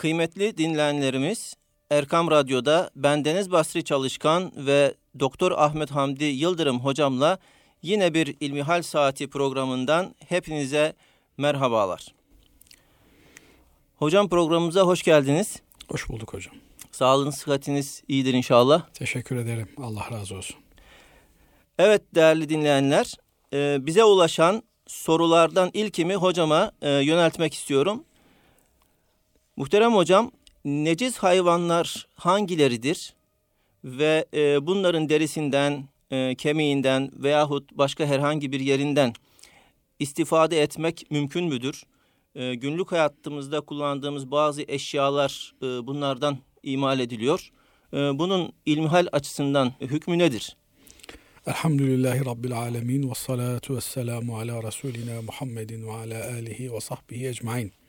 Kıymetli dinleyenlerimiz, Erkam Radyo'da bendeniz Basri Çalışkan ve Doktor Ahmet Hamdi Yıldırım hocamla yine bir İlmihal Saati programından hepinize merhabalar. Hocam programımıza hoş geldiniz. Hoş bulduk hocam. Sağlığınız, sıhhatiniz iyidir inşallah. Teşekkür ederim. Allah razı olsun. Evet değerli dinleyenler, e, bize ulaşan sorulardan ilkimi hocama e, yöneltmek istiyorum. Muhterem hocam, neciz hayvanlar hangileridir? Ve e, bunların derisinden, e, kemiğinden veyahut başka herhangi bir yerinden istifade etmek mümkün müdür? E, günlük hayatımızda kullandığımız bazı eşyalar e, bunlardan imal ediliyor. E, bunun ilmihal açısından hükmü nedir? Elhamdülillahi Rabbil alemin ve salatu ve selamu ala Resulina Muhammedin ve ala alihi ve sahbihi ecmain.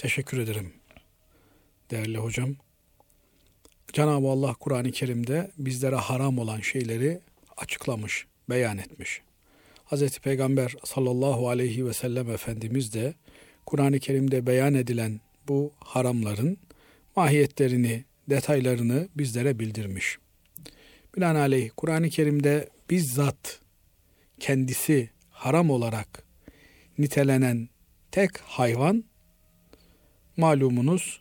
Teşekkür ederim değerli hocam. Cenab-ı Allah Kur'an-ı Kerim'de bizlere haram olan şeyleri açıklamış, beyan etmiş. Hz. Peygamber sallallahu aleyhi ve sellem Efendimiz de Kur'an-ı Kerim'de beyan edilen bu haramların mahiyetlerini, detaylarını bizlere bildirmiş. Binaenaleyh Kur'an-ı Kerim'de bizzat kendisi haram olarak nitelenen tek hayvan malumunuz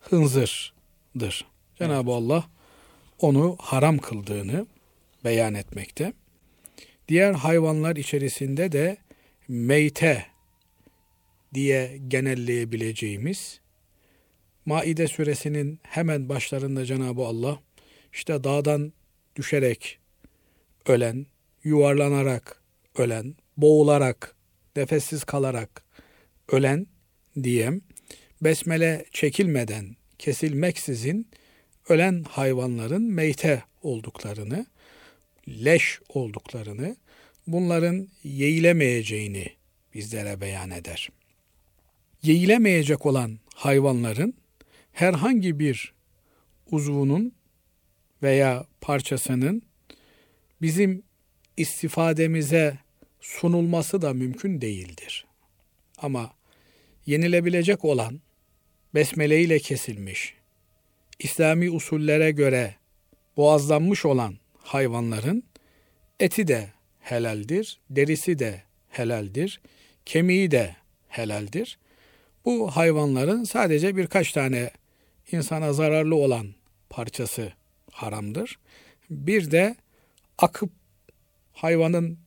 hınzırdır. Cenab-ı Allah onu haram kıldığını beyan etmekte. Diğer hayvanlar içerisinde de meyte diye genelleyebileceğimiz Maide suresinin hemen başlarında Cenab-ı Allah işte dağdan düşerek ölen, yuvarlanarak ölen, boğularak, nefessiz kalarak ölen diyem, besmele çekilmeden, kesilmeksizin ölen hayvanların meyte olduklarını, leş olduklarını, bunların yeğilemeyeceğini bizlere beyan eder. Yeğilemeyecek olan hayvanların herhangi bir uzvunun veya parçasının bizim istifademize sunulması da mümkün değildir. Ama yenilebilecek olan besmele ile kesilmiş, İslami usullere göre boğazlanmış olan hayvanların eti de helaldir, derisi de helaldir, kemiği de helaldir. Bu hayvanların sadece birkaç tane insana zararlı olan parçası haramdır. Bir de akıp hayvanın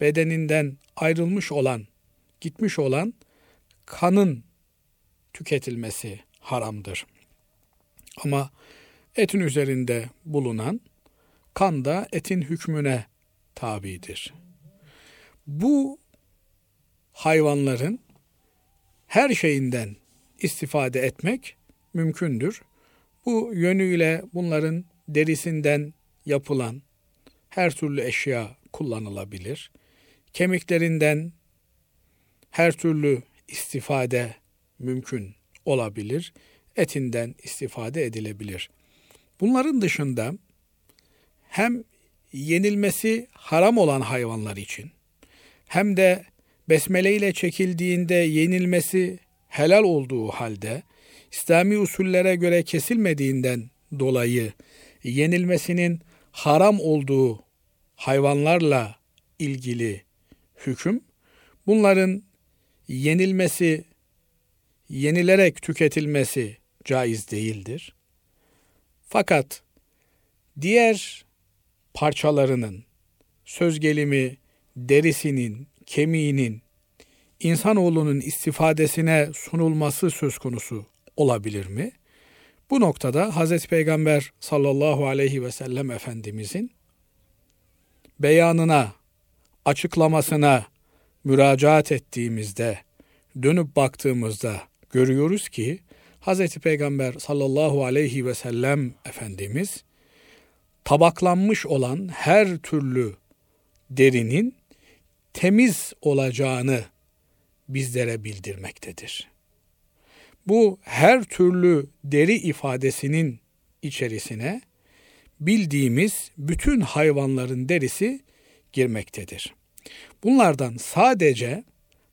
bedeninden ayrılmış olan, gitmiş olan kanın tüketilmesi haramdır. Ama etin üzerinde bulunan kan da etin hükmüne tabidir. Bu hayvanların her şeyinden istifade etmek mümkündür. Bu yönüyle bunların derisinden yapılan her türlü eşya kullanılabilir. Kemiklerinden her türlü istifade mümkün olabilir. Etinden istifade edilebilir. Bunların dışında hem yenilmesi haram olan hayvanlar için hem de besmele ile çekildiğinde yenilmesi helal olduğu halde İslami usullere göre kesilmediğinden dolayı yenilmesinin haram olduğu hayvanlarla ilgili hüküm bunların yenilmesi yenilerek tüketilmesi caiz değildir. Fakat diğer parçalarının söz gelimi derisinin, kemiğinin insanoğlunun istifadesine sunulması söz konusu olabilir mi? Bu noktada Hazreti Peygamber sallallahu aleyhi ve sellem Efendimizin beyanına, açıklamasına müracaat ettiğimizde, dönüp baktığımızda görüyoruz ki Hazreti Peygamber sallallahu aleyhi ve sellem Efendimiz tabaklanmış olan her türlü derinin temiz olacağını bizlere bildirmektedir. Bu her türlü deri ifadesinin içerisine bildiğimiz bütün hayvanların derisi girmektedir. Bunlardan sadece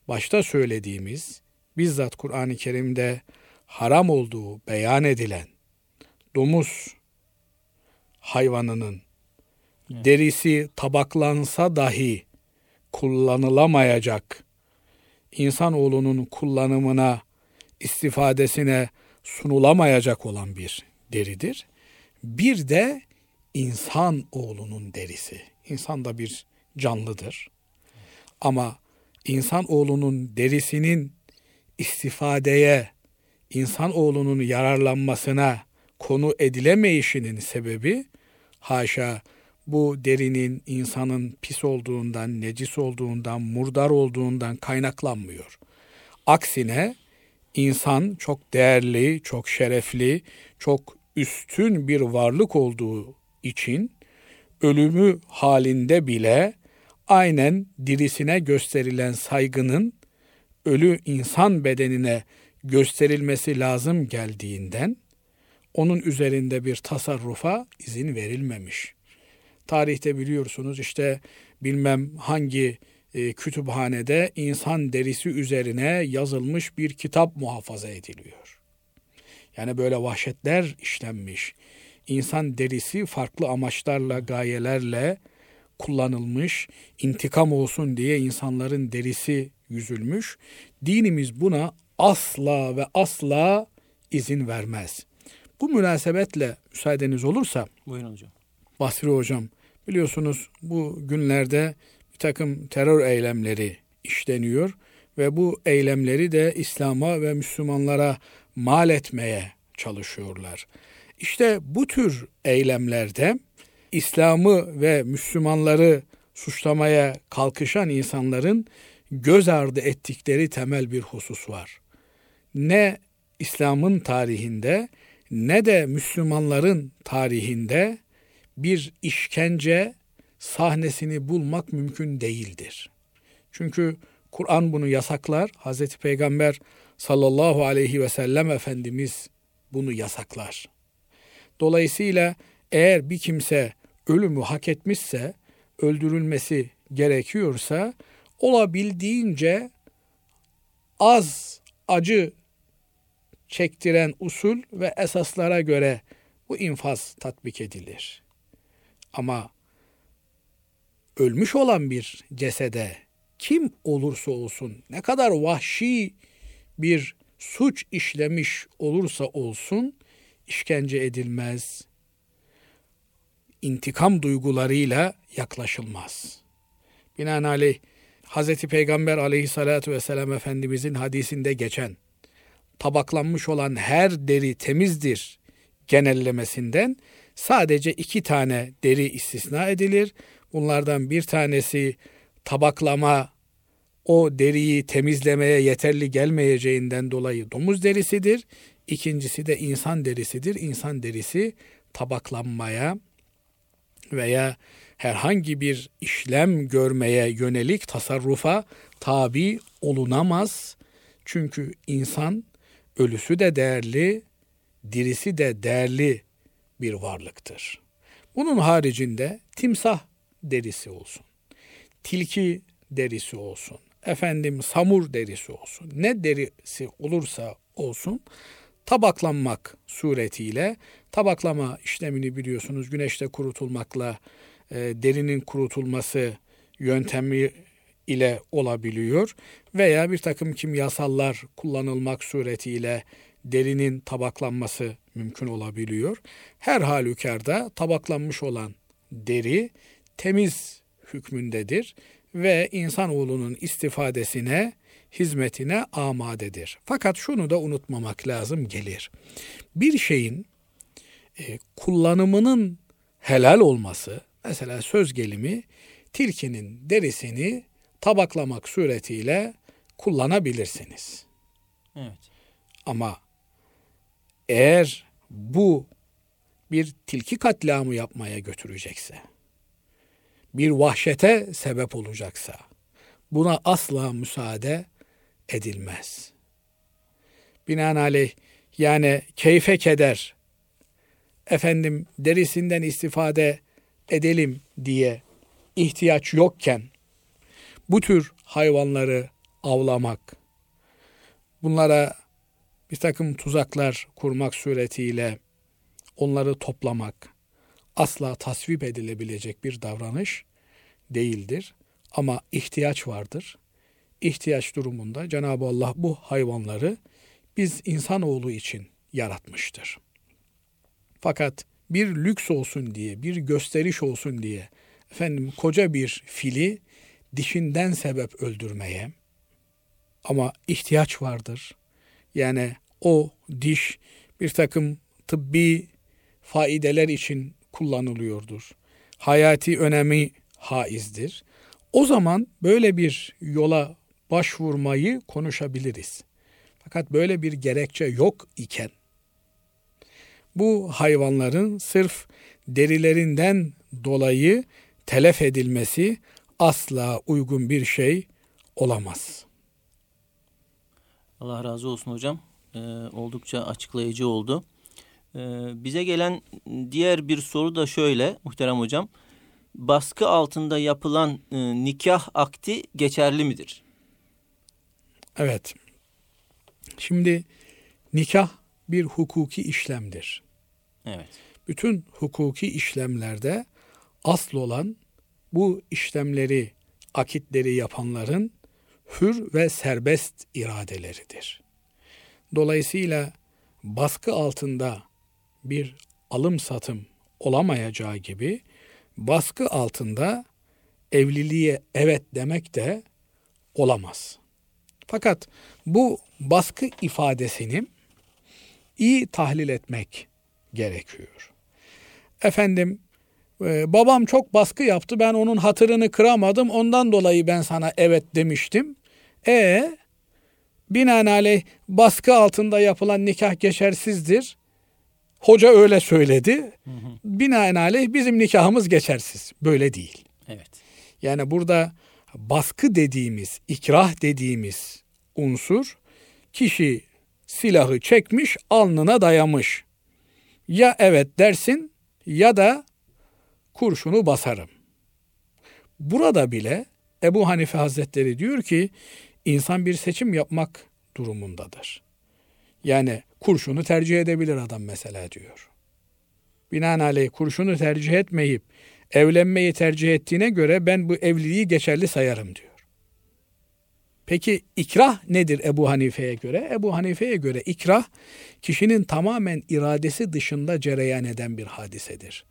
başta söylediğimiz bizzat Kur'an-ı Kerim'de haram olduğu beyan edilen domuz hayvanının evet. derisi tabaklansa dahi kullanılamayacak insanoğlunun kullanımına istifadesine sunulamayacak olan bir deridir. Bir de insan oğlunun derisi. İnsan da bir canlıdır. Ama insan oğlunun derisinin istifadeye, insan oğlunun yararlanmasına konu edilemeyişinin sebebi haşa bu derinin insanın pis olduğundan, necis olduğundan, murdar olduğundan kaynaklanmıyor. Aksine insan çok değerli, çok şerefli, çok üstün bir varlık olduğu için ölümü halinde bile aynen dirisine gösterilen saygının ölü insan bedenine gösterilmesi lazım geldiğinden onun üzerinde bir tasarrufa izin verilmemiş. Tarihte biliyorsunuz işte bilmem hangi e, kütüphanede insan derisi üzerine yazılmış bir kitap muhafaza ediliyor. Yani böyle vahşetler işlenmiş. İnsan derisi farklı amaçlarla, gayelerle kullanılmış, intikam olsun diye insanların derisi yüzülmüş. Dinimiz buna asla ve asla izin vermez. Bu münasebetle müsaadeniz olursa Buyurun hocam. Basri hocam biliyorsunuz bu günlerde bir takım terör eylemleri işleniyor ve bu eylemleri de İslam'a ve Müslümanlara mal etmeye çalışıyorlar. İşte bu tür eylemlerde İslam'ı ve Müslümanları suçlamaya kalkışan insanların göz ardı ettikleri temel bir husus var. Ne İslam'ın tarihinde ne de Müslümanların tarihinde bir işkence sahnesini bulmak mümkün değildir. Çünkü Kur'an bunu yasaklar. Hazreti Peygamber sallallahu aleyhi ve sellem Efendimiz bunu yasaklar. Dolayısıyla eğer bir kimse ölümü hak etmişse, öldürülmesi gerekiyorsa olabildiğince az acı çektiren usul ve esaslara göre bu infaz tatbik edilir. Ama ölmüş olan bir cesede kim olursa olsun, ne kadar vahşi bir suç işlemiş olursa olsun işkence edilmez. İntikam duygularıyla yaklaşılmaz. Binaenaleyh Hz. Peygamber aleyhissalatü vesselam Efendimizin hadisinde geçen tabaklanmış olan her deri temizdir genellemesinden sadece iki tane deri istisna edilir. Bunlardan bir tanesi tabaklama o deriyi temizlemeye yeterli gelmeyeceğinden dolayı domuz derisidir. İkincisi de insan derisidir. İnsan derisi tabaklanmaya veya herhangi bir işlem görmeye yönelik tasarrufa tabi olunamaz. Çünkü insan ölüsü de değerli, dirisi de değerli bir varlıktır. Bunun haricinde timsah derisi olsun, tilki derisi olsun, efendim samur derisi olsun, ne derisi olursa olsun tabaklanmak suretiyle tabaklama işlemini biliyorsunuz güneşte kurutulmakla e, derinin kurutulması yöntemi ile olabiliyor veya bir takım kimyasallar kullanılmak suretiyle derinin tabaklanması mümkün olabiliyor. Her halükarda tabaklanmış olan deri temiz hükmündedir ve insanoğlunun istifadesine, hizmetine amadedir. Fakat şunu da unutmamak lazım gelir. Bir şeyin e, kullanımının helal olması, mesela söz gelimi tilkinin derisini tabaklamak suretiyle kullanabilirsiniz. Evet. Ama eğer bu bir tilki katliamı yapmaya götürecekse, bir vahşete sebep olacaksa buna asla müsaade edilmez. Binaenaleyh yani keyfe keder efendim derisinden istifade edelim diye ihtiyaç yokken bu tür hayvanları avlamak, bunlara bir takım tuzaklar kurmak suretiyle onları toplamak asla tasvip edilebilecek bir davranış değildir. Ama ihtiyaç vardır. İhtiyaç durumunda Cenab-ı Allah bu hayvanları biz insanoğlu için yaratmıştır. Fakat bir lüks olsun diye, bir gösteriş olsun diye efendim koca bir fili dişinden sebep öldürmeye ama ihtiyaç vardır. Yani o diş bir takım tıbbi faideler için kullanılıyordur. Hayati önemi haizdir. O zaman böyle bir yola başvurmayı konuşabiliriz. Fakat böyle bir gerekçe yok iken bu hayvanların sırf derilerinden dolayı telef edilmesi asla uygun bir şey olamaz. Allah razı olsun hocam. Ee, oldukça açıklayıcı oldu. Ee, bize gelen diğer bir soru da şöyle muhterem hocam. Baskı altında yapılan e, nikah akti geçerli midir? Evet. Şimdi nikah bir hukuki işlemdir. Evet. Bütün hukuki işlemlerde asıl olan bu işlemleri, akitleri yapanların hür ve serbest iradeleridir. Dolayısıyla baskı altında bir alım satım olamayacağı gibi baskı altında evliliğe evet demek de olamaz. Fakat bu baskı ifadesini iyi tahlil etmek gerekiyor. Efendim e, babam çok baskı yaptı ben onun hatırını kıramadım ondan dolayı ben sana evet demiştim. E binaenaleyh baskı altında yapılan nikah geçersizdir. Hoca öyle söyledi. Hı hı. Binaenaleyh bizim nikahımız geçersiz. Böyle değil. Evet. Yani burada baskı dediğimiz, ikrah dediğimiz unsur kişi silahı çekmiş, alnına dayamış. Ya evet dersin ya da kurşunu basarım. Burada bile Ebu Hanife Hazretleri diyor ki insan bir seçim yapmak durumundadır. Yani kurşunu tercih edebilir adam mesela diyor. Binaenaleyh kurşunu tercih etmeyip evlenmeyi tercih ettiğine göre ben bu evliliği geçerli sayarım diyor. Peki ikrah nedir Ebu Hanife'ye göre? Ebu Hanife'ye göre ikrah kişinin tamamen iradesi dışında cereyan eden bir hadisedir.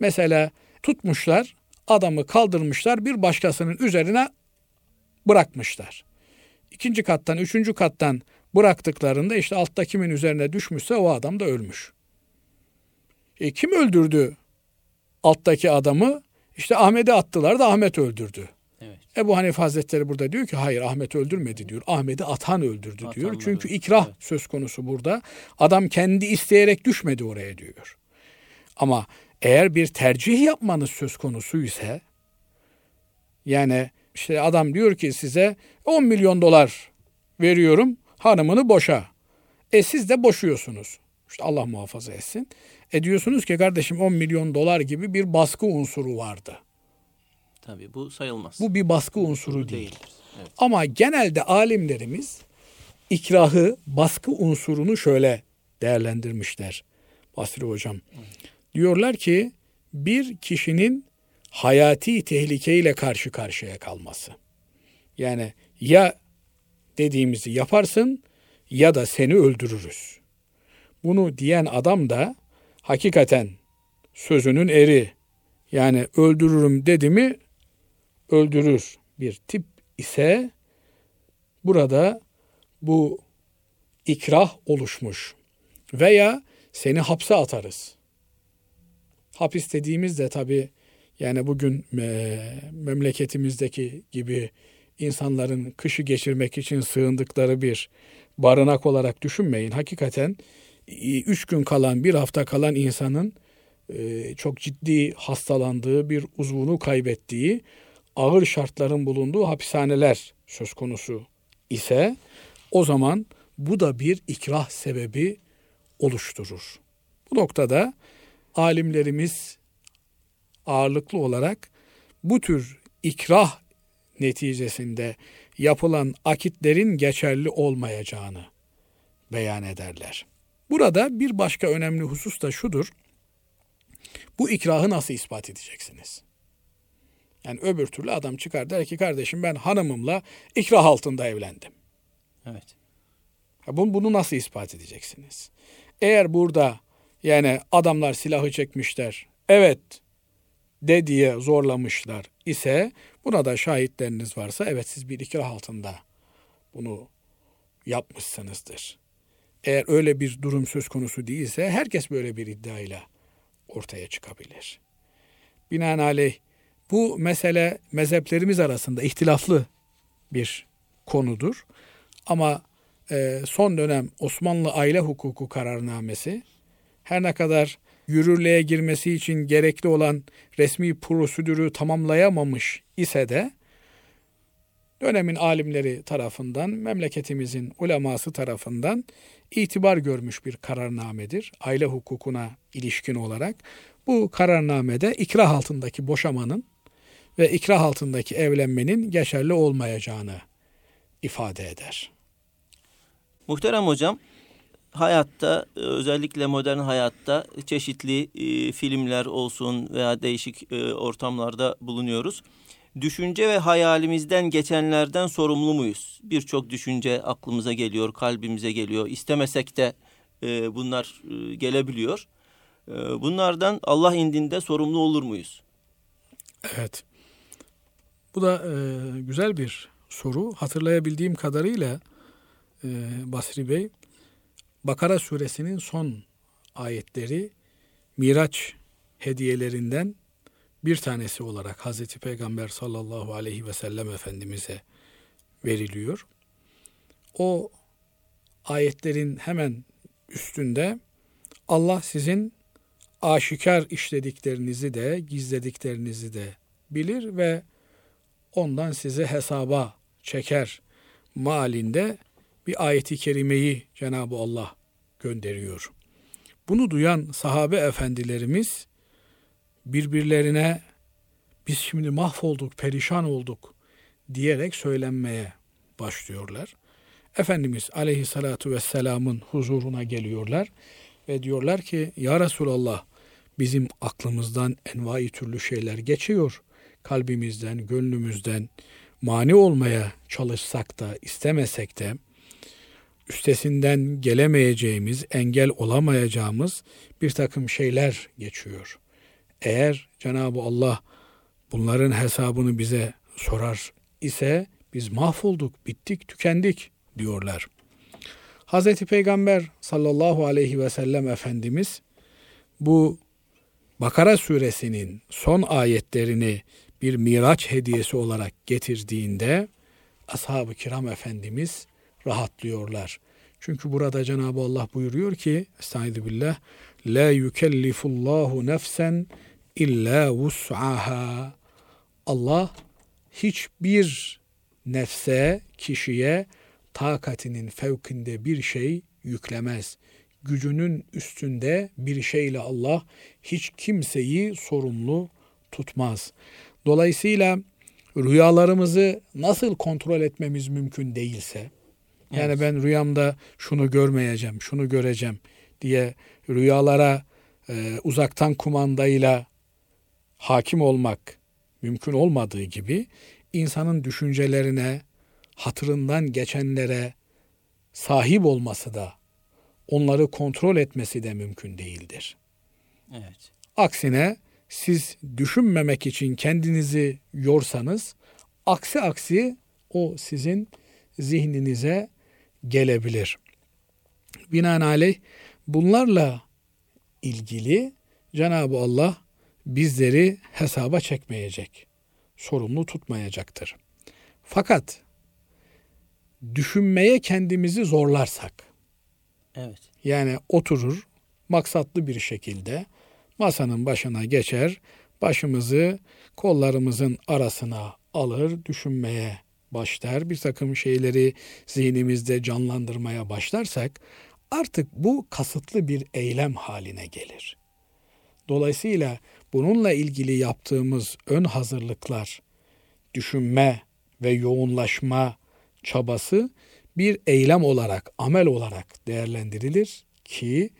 Mesela tutmuşlar, adamı kaldırmışlar, bir başkasının üzerine bırakmışlar. İkinci kattan, üçüncü kattan bıraktıklarında işte altta kimin üzerine düşmüşse o adam da ölmüş. E kim öldürdü alttaki adamı? İşte Ahmet'i attılar da Ahmet öldürdü. Evet. Ebu Hanife Hazretleri burada diyor ki hayır Ahmet öldürmedi diyor. Ahmet'i atan öldürdü Atanlar diyor. Çünkü ikrah evet. söz konusu burada. Adam kendi isteyerek düşmedi oraya diyor. Ama eğer bir tercih yapmanız söz konusu ise yani işte adam diyor ki size 10 milyon dolar veriyorum hanımını boşa. E siz de boşuyorsunuz. İşte Allah muhafaza etsin. E diyorsunuz ki kardeşim 10 milyon dolar gibi bir baskı unsuru vardı. Tabii bu sayılmaz. Bu bir baskı unsuru bu değil. Evet. Ama genelde alimlerimiz ikrahı, baskı unsurunu şöyle değerlendirmişler. Basri hocam. Diyorlar ki bir kişinin hayati tehlikeyle karşı karşıya kalması. Yani ya dediğimizi yaparsın ya da seni öldürürüz. Bunu diyen adam da hakikaten sözünün eri. Yani öldürürüm dedi mi öldürür bir tip ise burada bu ikrah oluşmuş veya seni hapse atarız. Hapis dediğimizde tabi yani bugün e, memleketimizdeki gibi insanların kışı geçirmek için sığındıkları bir barınak olarak düşünmeyin. Hakikaten üç gün kalan, bir hafta kalan insanın e, çok ciddi hastalandığı, bir uzvunu kaybettiği, ağır şartların bulunduğu hapishaneler söz konusu ise o zaman bu da bir ikrah sebebi oluşturur. Bu noktada alimlerimiz ağırlıklı olarak bu tür ikrah neticesinde yapılan akitlerin geçerli olmayacağını beyan ederler. Burada bir başka önemli husus da şudur. Bu ikrahı nasıl ispat edeceksiniz? Yani öbür türlü adam çıkar der ki kardeşim ben hanımımla ikrah altında evlendim. Evet. Bunu, nasıl ispat edeceksiniz? Eğer burada yani adamlar silahı çekmişler, evet de diye zorlamışlar ise buna da şahitleriniz varsa evet siz bir ikrah altında bunu yapmışsınızdır. Eğer öyle bir durum söz konusu değilse herkes böyle bir iddiayla ortaya çıkabilir. Binaenaleyh bu mesele mezheplerimiz arasında ihtilaflı bir konudur. Ama e, son dönem Osmanlı aile hukuku kararnamesi her ne kadar yürürlüğe girmesi için gerekli olan resmi prosedürü tamamlayamamış ise de dönemin alimleri tarafından, memleketimizin uleması tarafından itibar görmüş bir kararnamedir. Aile hukukuna ilişkin olarak bu kararnamede ikrah altındaki boşamanın ve ikrah altındaki evlenmenin geçerli olmayacağını ifade eder. Muhterem hocam, hayatta özellikle modern hayatta çeşitli e, filmler olsun veya değişik e, ortamlarda bulunuyoruz. Düşünce ve hayalimizden geçenlerden sorumlu muyuz? Birçok düşünce aklımıza geliyor, kalbimize geliyor. İstemesek de e, bunlar e, gelebiliyor. E, bunlardan Allah indinde sorumlu olur muyuz? Evet. Bu da e, güzel bir soru. Hatırlayabildiğim kadarıyla e, Basri Bey, Bakara suresinin son ayetleri Miraç hediyelerinden bir tanesi olarak Hazreti Peygamber sallallahu aleyhi ve sellem Efendimiz'e veriliyor. O ayetlerin hemen üstünde Allah sizin aşikar işlediklerinizi de gizlediklerinizi de bilir ve ondan size hesaba çeker malinde bir ayeti kerimeyi Cenab-ı Allah gönderiyor. Bunu duyan sahabe efendilerimiz birbirlerine biz şimdi mahvolduk, perişan olduk diyerek söylenmeye başlıyorlar. Efendimiz aleyhissalatu vesselamın huzuruna geliyorlar ve diyorlar ki Ya Resulallah bizim aklımızdan envai türlü şeyler geçiyor. Kalbimizden, gönlümüzden mani olmaya çalışsak da istemesek de üstesinden gelemeyeceğimiz, engel olamayacağımız bir takım şeyler geçiyor. Eğer Cenab-ı Allah bunların hesabını bize sorar ise biz mahvolduk, bittik, tükendik diyorlar. Hz. Peygamber sallallahu aleyhi ve sellem Efendimiz bu Bakara suresinin son ayetlerini bir miraç hediyesi olarak getirdiğinde ashab-ı kiram efendimiz rahatlıyorlar. Çünkü burada Cenab-ı Allah buyuruyor ki Estaizu billah La yukellifullahu nefsen illa vus'aha Allah hiçbir nefse, kişiye takatinin fevkinde bir şey yüklemez. Gücünün üstünde bir şeyle Allah hiç kimseyi sorumlu tutmaz. Dolayısıyla rüyalarımızı nasıl kontrol etmemiz mümkün değilse, yani evet. ben rüyamda şunu görmeyeceğim, şunu göreceğim diye rüyalara e, uzaktan kumandayla hakim olmak mümkün olmadığı gibi insanın düşüncelerine, hatırından geçenlere sahip olması da onları kontrol etmesi de mümkün değildir. Evet. Aksine siz düşünmemek için kendinizi yorsanız aksi aksi o sizin zihninize gelebilir. Binaenaleyh bunlarla ilgili Cenab-ı Allah bizleri hesaba çekmeyecek, sorumlu tutmayacaktır. Fakat düşünmeye kendimizi zorlarsak, evet. yani oturur maksatlı bir şekilde masanın başına geçer, başımızı kollarımızın arasına alır, düşünmeye başlar, bir takım şeyleri zihnimizde canlandırmaya başlarsak artık bu kasıtlı bir eylem haline gelir. Dolayısıyla bununla ilgili yaptığımız ön hazırlıklar, düşünme ve yoğunlaşma çabası bir eylem olarak, amel olarak değerlendirilir ki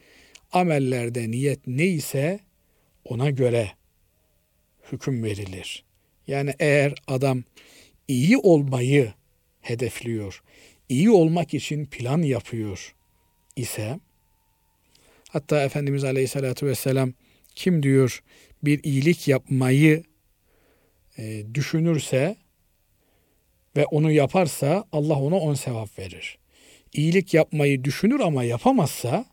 amellerde niyet neyse ona göre hüküm verilir. Yani eğer adam iyi olmayı hedefliyor, iyi olmak için plan yapıyor ise hatta Efendimiz Aleyhisselatü Vesselam kim diyor bir iyilik yapmayı e, düşünürse ve onu yaparsa Allah ona on sevap verir. İyilik yapmayı düşünür ama yapamazsa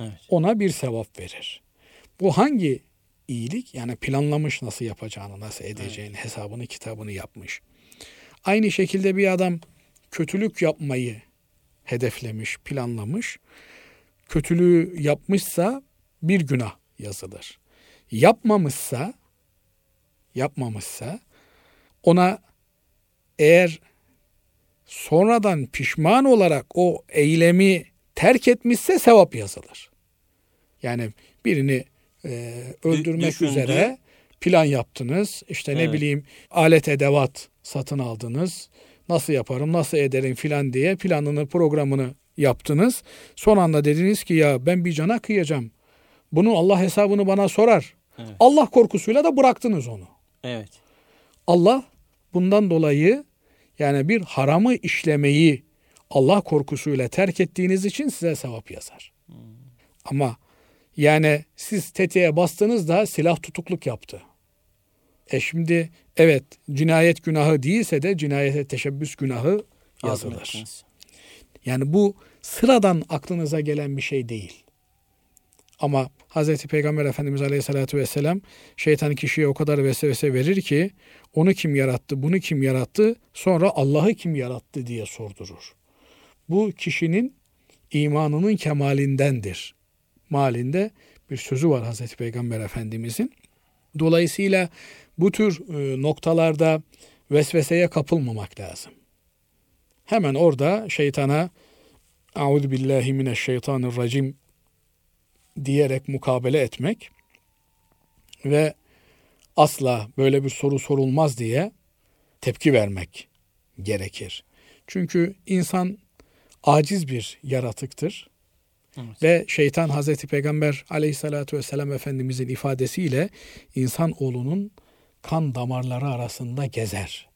evet. ona bir sevap verir. Bu hangi iyilik? Yani planlamış nasıl yapacağını, nasıl edeceğini, evet. hesabını, kitabını yapmış. Aynı şekilde bir adam kötülük yapmayı hedeflemiş, planlamış. Kötülüğü yapmışsa bir günah yazılır. Yapmamışsa yapmamışsa ona eğer sonradan pişman olarak o eylemi terk etmişse sevap yazılır. Yani birini e, öldürmek Düşündü. üzere plan yaptınız. İşte evet. ne bileyim alet edevat satın aldınız. Nasıl yaparım, nasıl ederim filan diye planını, programını yaptınız. Son anda dediniz ki ya ben bir cana kıyacağım. Bunun Allah hesabını bana sorar. Evet. Allah korkusuyla da bıraktınız onu. Evet. Allah bundan dolayı yani bir haramı işlemeyi Allah korkusuyla terk ettiğiniz için size sevap yazar. Hmm. Ama yani siz tetiğe bastınız da silah tutukluk yaptı. E şimdi evet cinayet günahı değilse de cinayete teşebbüs günahı yazılır. Yani bu sıradan aklınıza gelen bir şey değil. Ama Hz. Peygamber Efendimiz Aleyhisselatü Vesselam şeytan kişiye o kadar vesvese verir ki onu kim yarattı, bunu kim yarattı, sonra Allah'ı kim yarattı diye sordurur. Bu kişinin imanının kemalindendir. Malinde bir sözü var Hazreti Peygamber Efendimizin. Dolayısıyla bu tür e, noktalarda vesveseye kapılmamak lazım. Hemen orada şeytana Euzu billahi mineşşeytanirracim diyerek mukabele etmek ve asla böyle bir soru sorulmaz diye tepki vermek gerekir. Çünkü insan aciz bir yaratıktır. Evet. Ve şeytan Hazreti Peygamber aleyhissalatü vesselam Efendimizin ifadesiyle insan oğlunun kan damarları arasında gezer.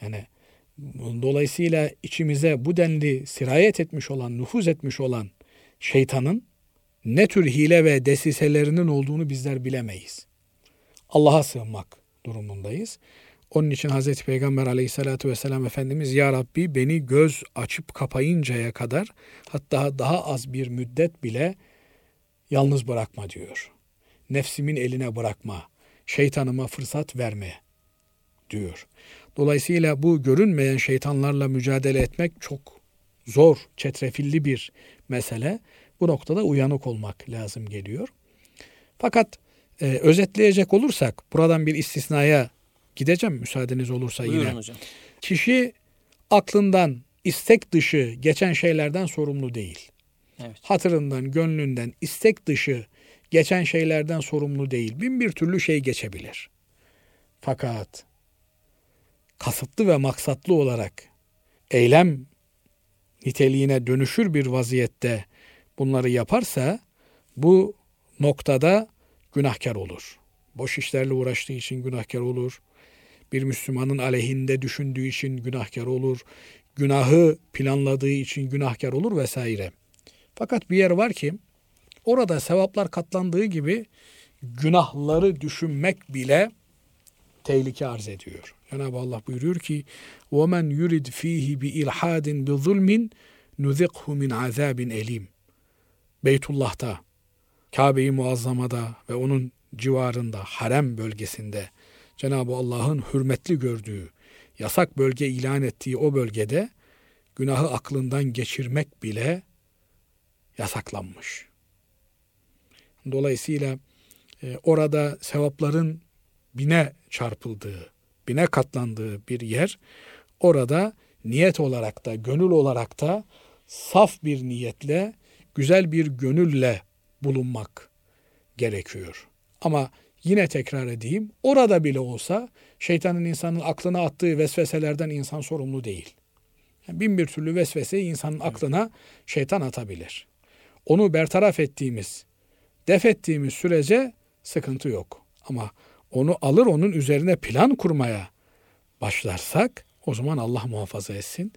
Yani dolayısıyla içimize bu denli sirayet etmiş olan, nüfuz etmiş olan şeytanın ne tür hile ve desiselerinin olduğunu bizler bilemeyiz. Allah'a sığınmak durumundayız. Onun için Hz. Peygamber aleyhissalatü vesselam Efendimiz Ya Rabbi beni göz açıp kapayıncaya kadar hatta daha az bir müddet bile yalnız bırakma diyor. Nefsimin eline bırakma, şeytanıma fırsat verme diyor. Dolayısıyla bu görünmeyen şeytanlarla mücadele etmek çok zor, çetrefilli bir mesele. Bu noktada uyanık olmak lazım geliyor. Fakat e, özetleyecek olursak buradan bir istisnaya gideceğim müsaadeniz olursa Buyurun yine. Hocam. Kişi aklından istek dışı geçen şeylerden sorumlu değil. Evet. Hatırından, gönlünden istek dışı geçen şeylerden sorumlu değil. Bin bir türlü şey geçebilir. Fakat kasıtlı ve maksatlı olarak eylem niteliğine dönüşür bir vaziyette bunları yaparsa bu noktada günahkar olur. Boş işlerle uğraştığı için günahkar olur. Bir Müslümanın aleyhinde düşündüğü için günahkar olur. Günahı planladığı için günahkar olur vesaire. Fakat bir yer var ki orada sevaplar katlandığı gibi günahları düşünmek bile tehlike arz ediyor. Cenab-ı Allah buyuruyor ki وَمَنْ يُرِدْ ف۪يهِ بِاِلْحَادٍ بِظُلْمٍ نُذِقْهُ مِنْ عَذَابٍ elim. Beytullah'ta, Kabe-i Muazzama'da ve onun civarında, harem bölgesinde Cenab-ı Allah'ın hürmetli gördüğü, yasak bölge ilan ettiği o bölgede günahı aklından geçirmek bile yasaklanmış. Dolayısıyla e, orada sevapların bine çarpıldığı, bine katlandığı bir yer, orada niyet olarak da, gönül olarak da saf bir niyetle, güzel bir gönülle bulunmak gerekiyor. Ama yine tekrar edeyim, orada bile olsa şeytanın insanın aklına attığı vesveselerden insan sorumlu değil. Yani bin bir türlü vesveseyi insanın aklına şeytan atabilir. Onu bertaraf ettiğimiz, def ettiğimiz sürece sıkıntı yok. Ama onu alır onun üzerine plan kurmaya başlarsak o zaman Allah muhafaza etsin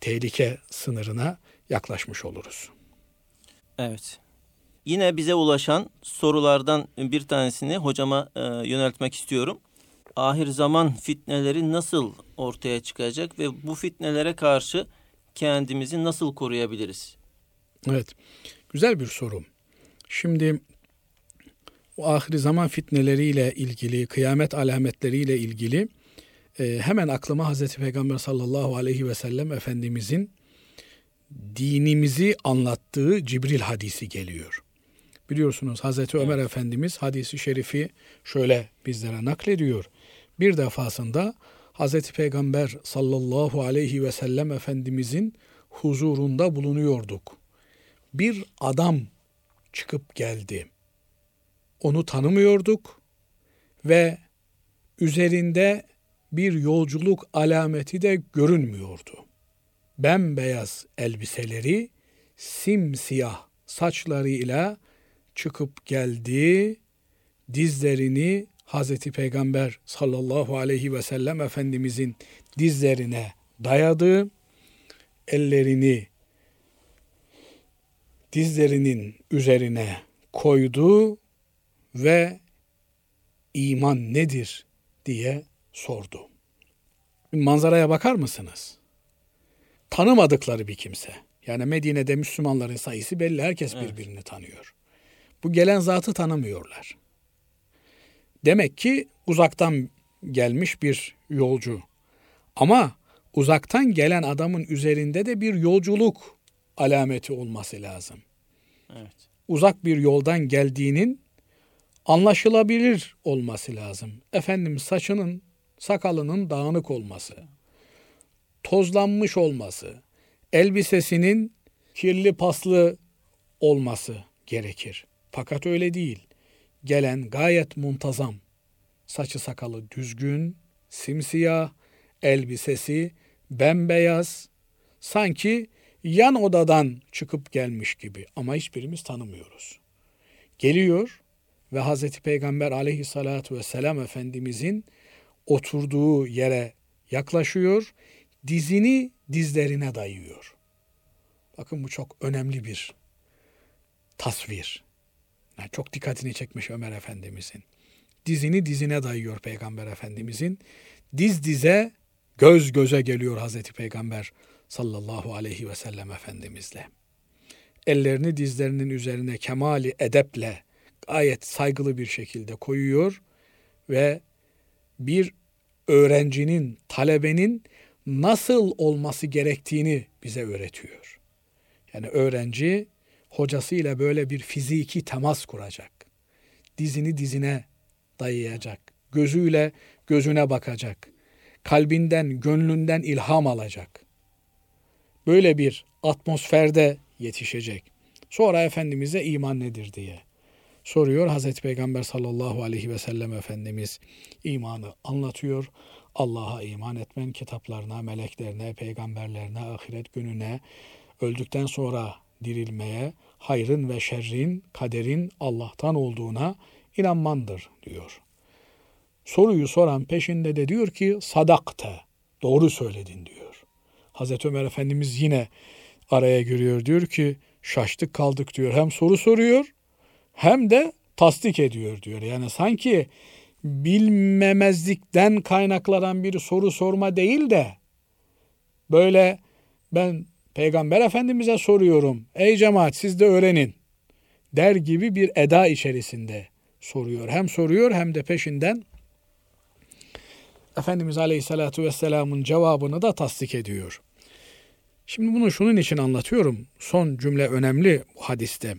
tehlike sınırına yaklaşmış oluruz. Evet. Yine bize ulaşan sorulardan bir tanesini hocama e, yöneltmek istiyorum. Ahir zaman fitneleri nasıl ortaya çıkacak ve bu fitnelere karşı kendimizi nasıl koruyabiliriz? Evet. Güzel bir soru. Şimdi o ahir zaman fitneleriyle ilgili, kıyamet alametleriyle ilgili e, hemen aklıma Hazreti Peygamber sallallahu aleyhi ve sellem Efendimizin dinimizi anlattığı Cibril hadisi geliyor. Biliyorsunuz Hazreti Ömer evet. Efendimiz hadisi şerifi şöyle bizlere naklediyor. Bir defasında Hazreti Peygamber sallallahu aleyhi ve sellem Efendimizin huzurunda bulunuyorduk. Bir adam çıkıp geldi. Onu tanımıyorduk ve üzerinde bir yolculuk alameti de görünmüyordu. Bembeyaz elbiseleri, simsiyah saçlarıyla çıkıp geldi, dizlerini Hazreti Peygamber sallallahu aleyhi ve sellem Efendimizin dizlerine dayadı, ellerini dizlerinin üzerine koydu ve iman nedir diye sordu. Manzaraya bakar mısınız? Tanımadıkları bir kimse. Yani Medine'de Müslümanların sayısı belli. Herkes evet. birbirini tanıyor. Bu gelen zatı tanımıyorlar. Demek ki uzaktan gelmiş bir yolcu. Ama uzaktan gelen adamın üzerinde de bir yolculuk alameti olması lazım. Evet. Uzak bir yoldan geldiğinin anlaşılabilir olması lazım. Efendim saçının sakalının dağınık olması, tozlanmış olması, elbisesinin kirli paslı olması gerekir. Fakat öyle değil. Gelen gayet muntazam. Saçı sakalı düzgün, simsiyah, elbisesi bembeyaz. Sanki yan odadan çıkıp gelmiş gibi ama hiçbirimiz tanımıyoruz. Geliyor ve Hazreti Peygamber aleyhissalatu vesselam Efendimizin oturduğu yere yaklaşıyor, dizini dizlerine dayıyor. Bakın bu çok önemli bir tasvir. Yani çok dikkatini çekmiş Ömer Efendimizin. Dizini dizine dayıyor Peygamber Efendimizin. Diz dize, göz göze geliyor Hazreti Peygamber sallallahu aleyhi ve sellem Efendimizle. Ellerini dizlerinin üzerine kemali edeple gayet saygılı bir şekilde koyuyor ve bir öğrencinin, talebenin nasıl olması gerektiğini bize öğretiyor. Yani öğrenci hocasıyla böyle bir fiziki temas kuracak. Dizini dizine dayayacak. Gözüyle gözüne bakacak. Kalbinden, gönlünden ilham alacak. Böyle bir atmosferde yetişecek. Sonra Efendimiz'e iman nedir diye soruyor. Hazreti Peygamber sallallahu aleyhi ve sellem Efendimiz imanı anlatıyor. Allah'a iman etmen, kitaplarına, meleklerine, peygamberlerine, ahiret gününe, öldükten sonra dirilmeye, hayrın ve şerrin, kaderin Allah'tan olduğuna inanmandır diyor. Soruyu soran peşinde de diyor ki sadakte, doğru söyledin diyor. Hazreti Ömer Efendimiz yine araya giriyor diyor ki şaştık kaldık diyor. Hem soru soruyor hem de tasdik ediyor diyor. Yani sanki bilmemezlikten kaynaklanan bir soru sorma değil de böyle ben Peygamber Efendimiz'e soruyorum. Ey cemaat siz de öğrenin der gibi bir eda içerisinde soruyor. Hem soruyor hem de peşinden Efendimiz Aleyhisselatü Vesselam'ın cevabını da tasdik ediyor. Şimdi bunu şunun için anlatıyorum. Son cümle önemli bu hadiste.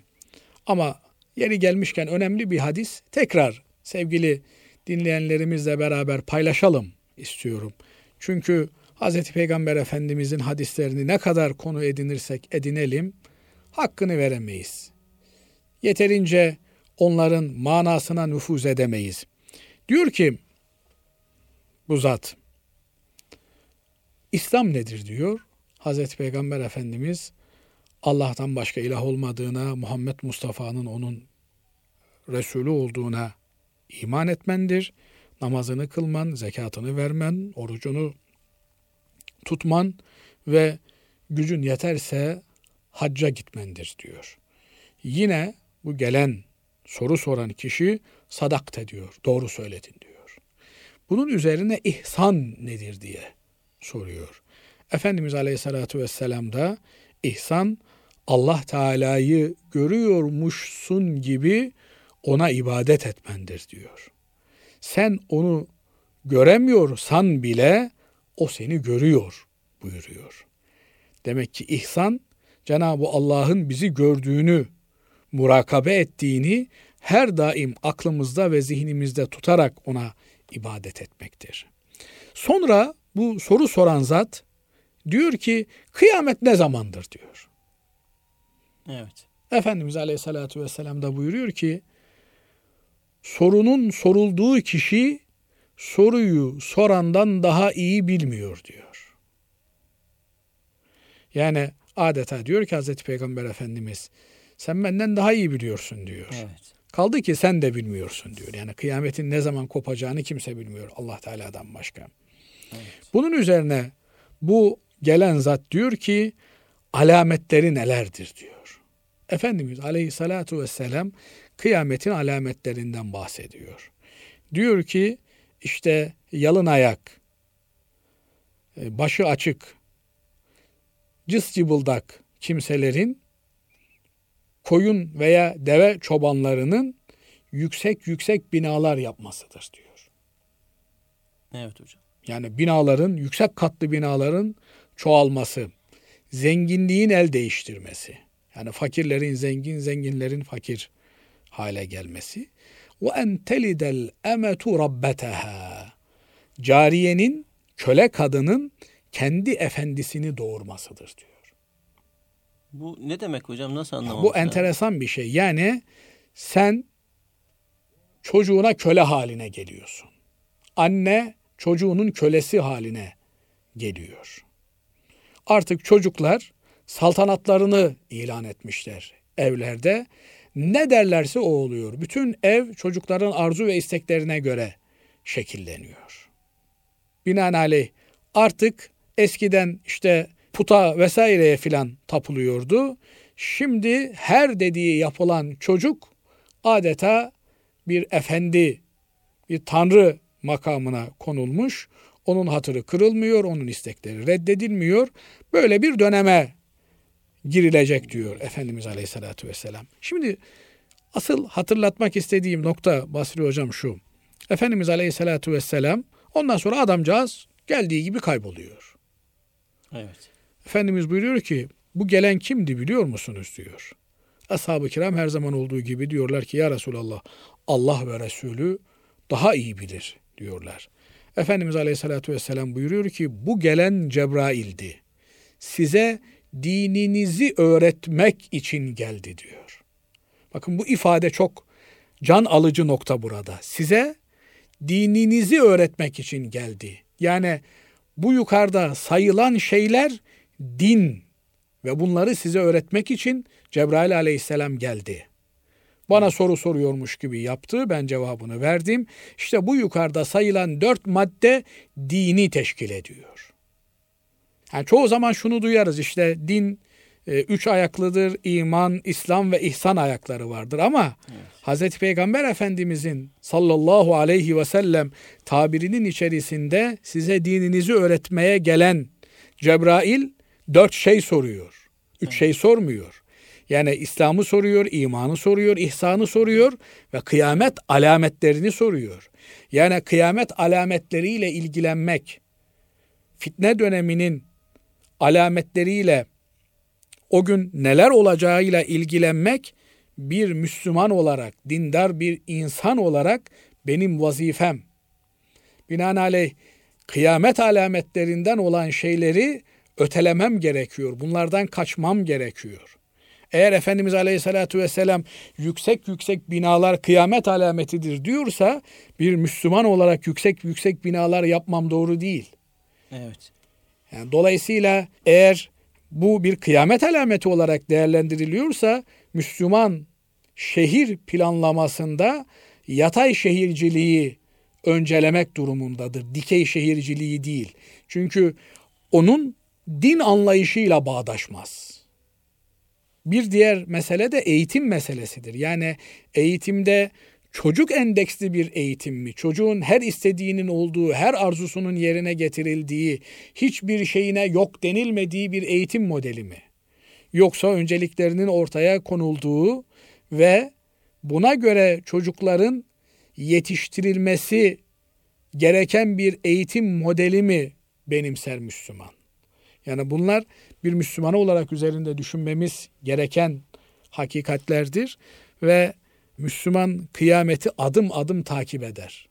Ama Yeri gelmişken önemli bir hadis tekrar sevgili dinleyenlerimizle beraber paylaşalım istiyorum. Çünkü Hz. Peygamber Efendimizin hadislerini ne kadar konu edinirsek edinelim hakkını veremeyiz. Yeterince onların manasına nüfuz edemeyiz. Diyor ki bu zat İslam nedir diyor. Hazreti Peygamber Efendimiz Allah'tan başka ilah olmadığına, Muhammed Mustafa'nın onun Resulü olduğuna iman etmendir. Namazını kılman, zekatını vermen, orucunu tutman ve gücün yeterse hacca gitmendir diyor. Yine bu gelen soru soran kişi sadakte diyor. Doğru söyledin diyor. Bunun üzerine ihsan nedir diye soruyor. Efendimiz Aleyhisselatü Vesselam da ihsan Allah Teala'yı görüyormuşsun gibi ona ibadet etmendir diyor. Sen onu göremiyorsan bile o seni görüyor buyuruyor. Demek ki ihsan Cenab-ı Allah'ın bizi gördüğünü, murakabe ettiğini her daim aklımızda ve zihnimizde tutarak ona ibadet etmektir. Sonra bu soru soran zat diyor ki kıyamet ne zamandır diyor. Evet. Efendimiz Aleyhisselatü Vesselam da buyuruyor ki sorunun sorulduğu kişi soruyu sorandan daha iyi bilmiyor diyor. Yani adeta diyor ki Hazreti Peygamber Efendimiz sen benden daha iyi biliyorsun diyor. Evet. Kaldı ki sen de bilmiyorsun diyor. Yani kıyametin ne zaman kopacağını kimse bilmiyor Allah Teala'dan başka. Evet. Bunun üzerine bu gelen zat diyor ki alametleri nelerdir diyor. Efendimiz Aleyhissalatu vesselam kıyametin alametlerinden bahsediyor. Diyor ki işte yalın ayak, e, başı açık, cız cıbıldak kimselerin koyun veya deve çobanlarının yüksek yüksek binalar yapmasıdır diyor. Evet hocam. Yani binaların, yüksek katlı binaların çoğalması, zenginliğin el değiştirmesi. Yani fakirlerin zengin, zenginlerin fakir hale gelmesi. Ve en telidel emetu rabbeteha. Cariyenin, köle kadının kendi efendisini doğurmasıdır diyor. Bu ne demek hocam? Nasıl anlamamız Bu enteresan bir şey. Yani sen çocuğuna köle haline geliyorsun. Anne çocuğunun kölesi haline geliyor. Artık çocuklar saltanatlarını ilan etmişler evlerde. Ne derlerse o oluyor. Bütün ev çocukların arzu ve isteklerine göre şekilleniyor. Binaenaleyh artık eskiden işte puta vesaireye filan tapılıyordu. Şimdi her dediği yapılan çocuk adeta bir efendi, bir tanrı makamına konulmuş. Onun hatırı kırılmıyor, onun istekleri reddedilmiyor. Böyle bir döneme girilecek diyor Efendimiz Aleyhisselatü Vesselam. Şimdi asıl hatırlatmak istediğim nokta Basri Hocam şu. Efendimiz Aleyhisselatü Vesselam ondan sonra adamcağız geldiği gibi kayboluyor. Evet. Efendimiz buyuruyor ki bu gelen kimdi biliyor musunuz diyor. Ashab-ı kiram her zaman olduğu gibi diyorlar ki ya Resulallah Allah ve Resulü daha iyi bilir diyorlar. Efendimiz Aleyhisselatü Vesselam buyuruyor ki bu gelen Cebrail'di. Size dininizi öğretmek için geldi diyor. Bakın bu ifade çok can alıcı nokta burada. Size dininizi öğretmek için geldi. Yani bu yukarıda sayılan şeyler din ve bunları size öğretmek için Cebrail aleyhisselam geldi. Bana soru soruyormuş gibi yaptı. Ben cevabını verdim. İşte bu yukarıda sayılan dört madde dini teşkil ediyor. Yani çoğu zaman şunu duyarız işte din e, üç ayaklıdır. iman, İslam ve ihsan ayakları vardır. Ama evet. Hazreti Peygamber Efendimizin sallallahu aleyhi ve sellem tabirinin içerisinde size dininizi öğretmeye gelen Cebrail dört şey soruyor. Üç evet. şey sormuyor. Yani İslam'ı soruyor, imanı soruyor, ihsanı soruyor ve kıyamet alametlerini soruyor. Yani kıyamet alametleriyle ilgilenmek, fitne döneminin alametleriyle o gün neler olacağıyla ilgilenmek bir Müslüman olarak, dindar bir insan olarak benim vazifem. Binaenaleyh kıyamet alametlerinden olan şeyleri ötelemem gerekiyor. Bunlardan kaçmam gerekiyor. Eğer Efendimiz Aleyhisselatü Vesselam yüksek yüksek binalar kıyamet alametidir diyorsa bir Müslüman olarak yüksek yüksek binalar yapmam doğru değil. Evet. Yani dolayısıyla eğer bu bir kıyamet alameti olarak değerlendiriliyorsa Müslüman şehir planlamasında yatay şehirciliği öncelemek durumundadır. Dikey şehirciliği değil. Çünkü onun din anlayışıyla bağdaşmaz. Bir diğer mesele de eğitim meselesidir. Yani eğitimde çocuk endeksli bir eğitim mi? Çocuğun her istediğinin olduğu, her arzusunun yerine getirildiği, hiçbir şeyine yok denilmediği bir eğitim modeli mi? Yoksa önceliklerinin ortaya konulduğu ve buna göre çocukların yetiştirilmesi gereken bir eğitim modeli mi benimser Müslüman? Yani bunlar bir Müslüman olarak üzerinde düşünmemiz gereken hakikatlerdir ve Müslüman kıyameti adım adım takip eder.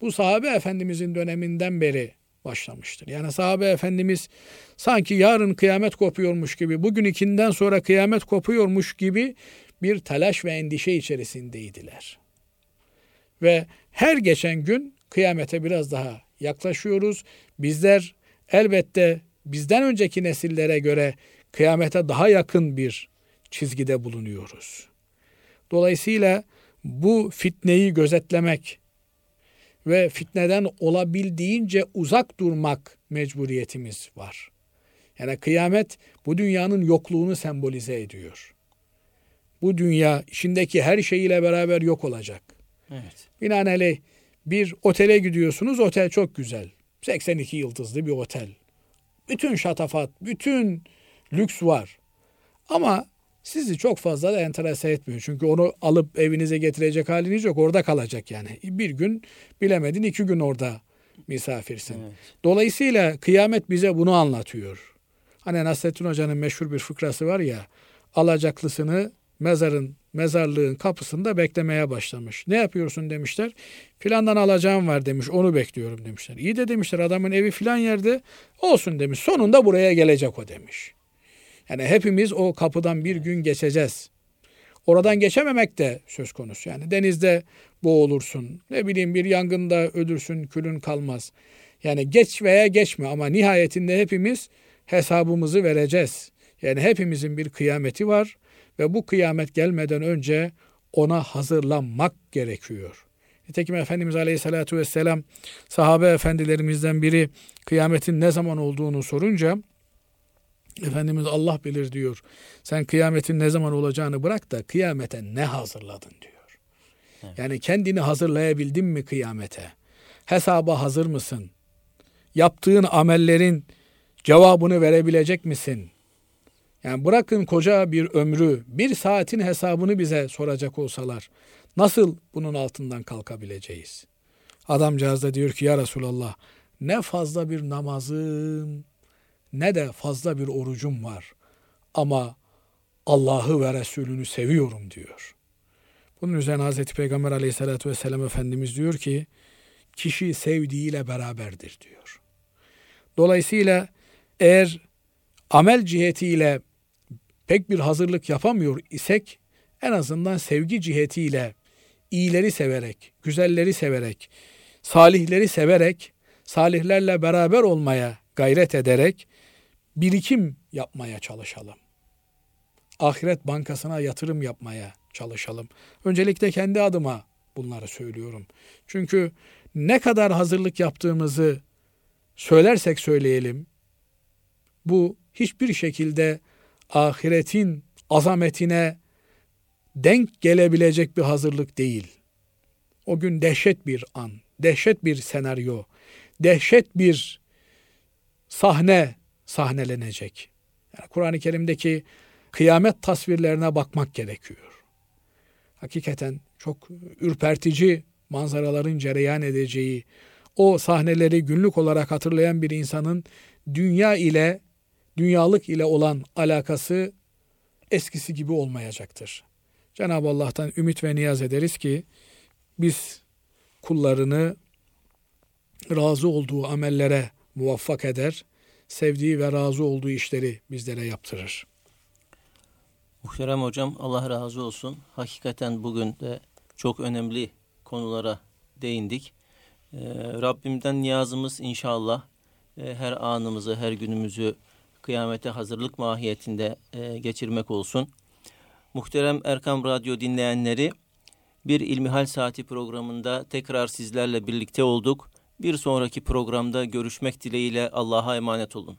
Bu sahabe efendimizin döneminden beri başlamıştır. Yani sahabe efendimiz sanki yarın kıyamet kopuyormuş gibi, bugün ikinden sonra kıyamet kopuyormuş gibi bir telaş ve endişe içerisindeydiler. Ve her geçen gün kıyamete biraz daha yaklaşıyoruz. Bizler elbette bizden önceki nesillere göre kıyamete daha yakın bir çizgide bulunuyoruz. Dolayısıyla bu fitneyi gözetlemek ve fitneden olabildiğince uzak durmak mecburiyetimiz var. Yani kıyamet bu dünyanın yokluğunu sembolize ediyor. Bu dünya içindeki her şeyiyle beraber yok olacak. Evet. Binaenaleyh bir otele gidiyorsunuz. Otel çok güzel. 82 yıldızlı bir otel. Bütün şatafat, bütün lüks var. Ama sizi çok fazla da enterese etmiyor. Çünkü onu alıp evinize getirecek haliniz yok. Orada kalacak yani. Bir gün bilemedin iki gün orada misafirsin. Evet. Dolayısıyla kıyamet bize bunu anlatıyor. Hani Nasrettin Hoca'nın meşhur bir fıkrası var ya alacaklısını mezarın mezarlığın kapısında beklemeye başlamış. Ne yapıyorsun demişler. Filandan alacağım var demiş. Onu bekliyorum demişler. İyi de demişler adamın evi filan yerde olsun demiş. Sonunda buraya gelecek o demiş. Yani hepimiz o kapıdan bir gün geçeceğiz. Oradan geçememek de söz konusu. Yani denizde boğulursun. Ne bileyim bir yangında ölürsün, külün kalmaz. Yani geç veya geçme ama nihayetinde hepimiz hesabımızı vereceğiz. Yani hepimizin bir kıyameti var ve bu kıyamet gelmeden önce ona hazırlanmak gerekiyor. Nitekim Efendimiz Aleyhisselatü Vesselam sahabe efendilerimizden biri kıyametin ne zaman olduğunu sorunca Efendimiz Allah bilir diyor. Sen kıyametin ne zaman olacağını bırak da kıyamete ne hazırladın diyor. Evet. Yani kendini hazırlayabildin mi kıyamete? Hesaba hazır mısın? Yaptığın amellerin cevabını verebilecek misin? Yani bırakın koca bir ömrü, bir saatin hesabını bize soracak olsalar nasıl bunun altından kalkabileceğiz? Adamcağız da diyor ki ya Resulallah ne fazla bir namazım ne de fazla bir orucum var ama Allah'ı ve Resulünü seviyorum diyor. Bunun üzerine Hazreti Peygamber aleyhissalatü vesselam Efendimiz diyor ki kişi sevdiğiyle beraberdir diyor. Dolayısıyla eğer amel cihetiyle pek bir hazırlık yapamıyor isek en azından sevgi cihetiyle iyileri severek, güzelleri severek, salihleri severek, salihlerle beraber olmaya gayret ederek birikim yapmaya çalışalım. Ahiret bankasına yatırım yapmaya çalışalım. Öncelikle kendi adıma bunları söylüyorum. Çünkü ne kadar hazırlık yaptığımızı söylersek söyleyelim, bu hiçbir şekilde ahiretin azametine denk gelebilecek bir hazırlık değil. O gün dehşet bir an, dehşet bir senaryo, dehşet bir sahne sahnelenecek. Yani Kur'an-ı Kerim'deki kıyamet tasvirlerine bakmak gerekiyor. Hakikaten çok ürpertici manzaraların cereyan edeceği, o sahneleri günlük olarak hatırlayan bir insanın dünya ile dünyalık ile olan alakası eskisi gibi olmayacaktır. Cenab-ı Allah'tan ümit ve niyaz ederiz ki biz kullarını razı olduğu amellere muvaffak eder, sevdiği ve razı olduğu işleri bizlere yaptırır. Muhterem hocam Allah razı olsun. Hakikaten bugün de çok önemli konulara değindik. Ee, Rabbimden niyazımız inşallah e, her anımızı, her günümüzü kıyamete hazırlık mahiyetinde e, geçirmek olsun. Muhterem Erkam Radyo dinleyenleri, bir İlmihal Saati programında tekrar sizlerle birlikte olduk. Bir sonraki programda görüşmek dileğiyle Allah'a emanet olun.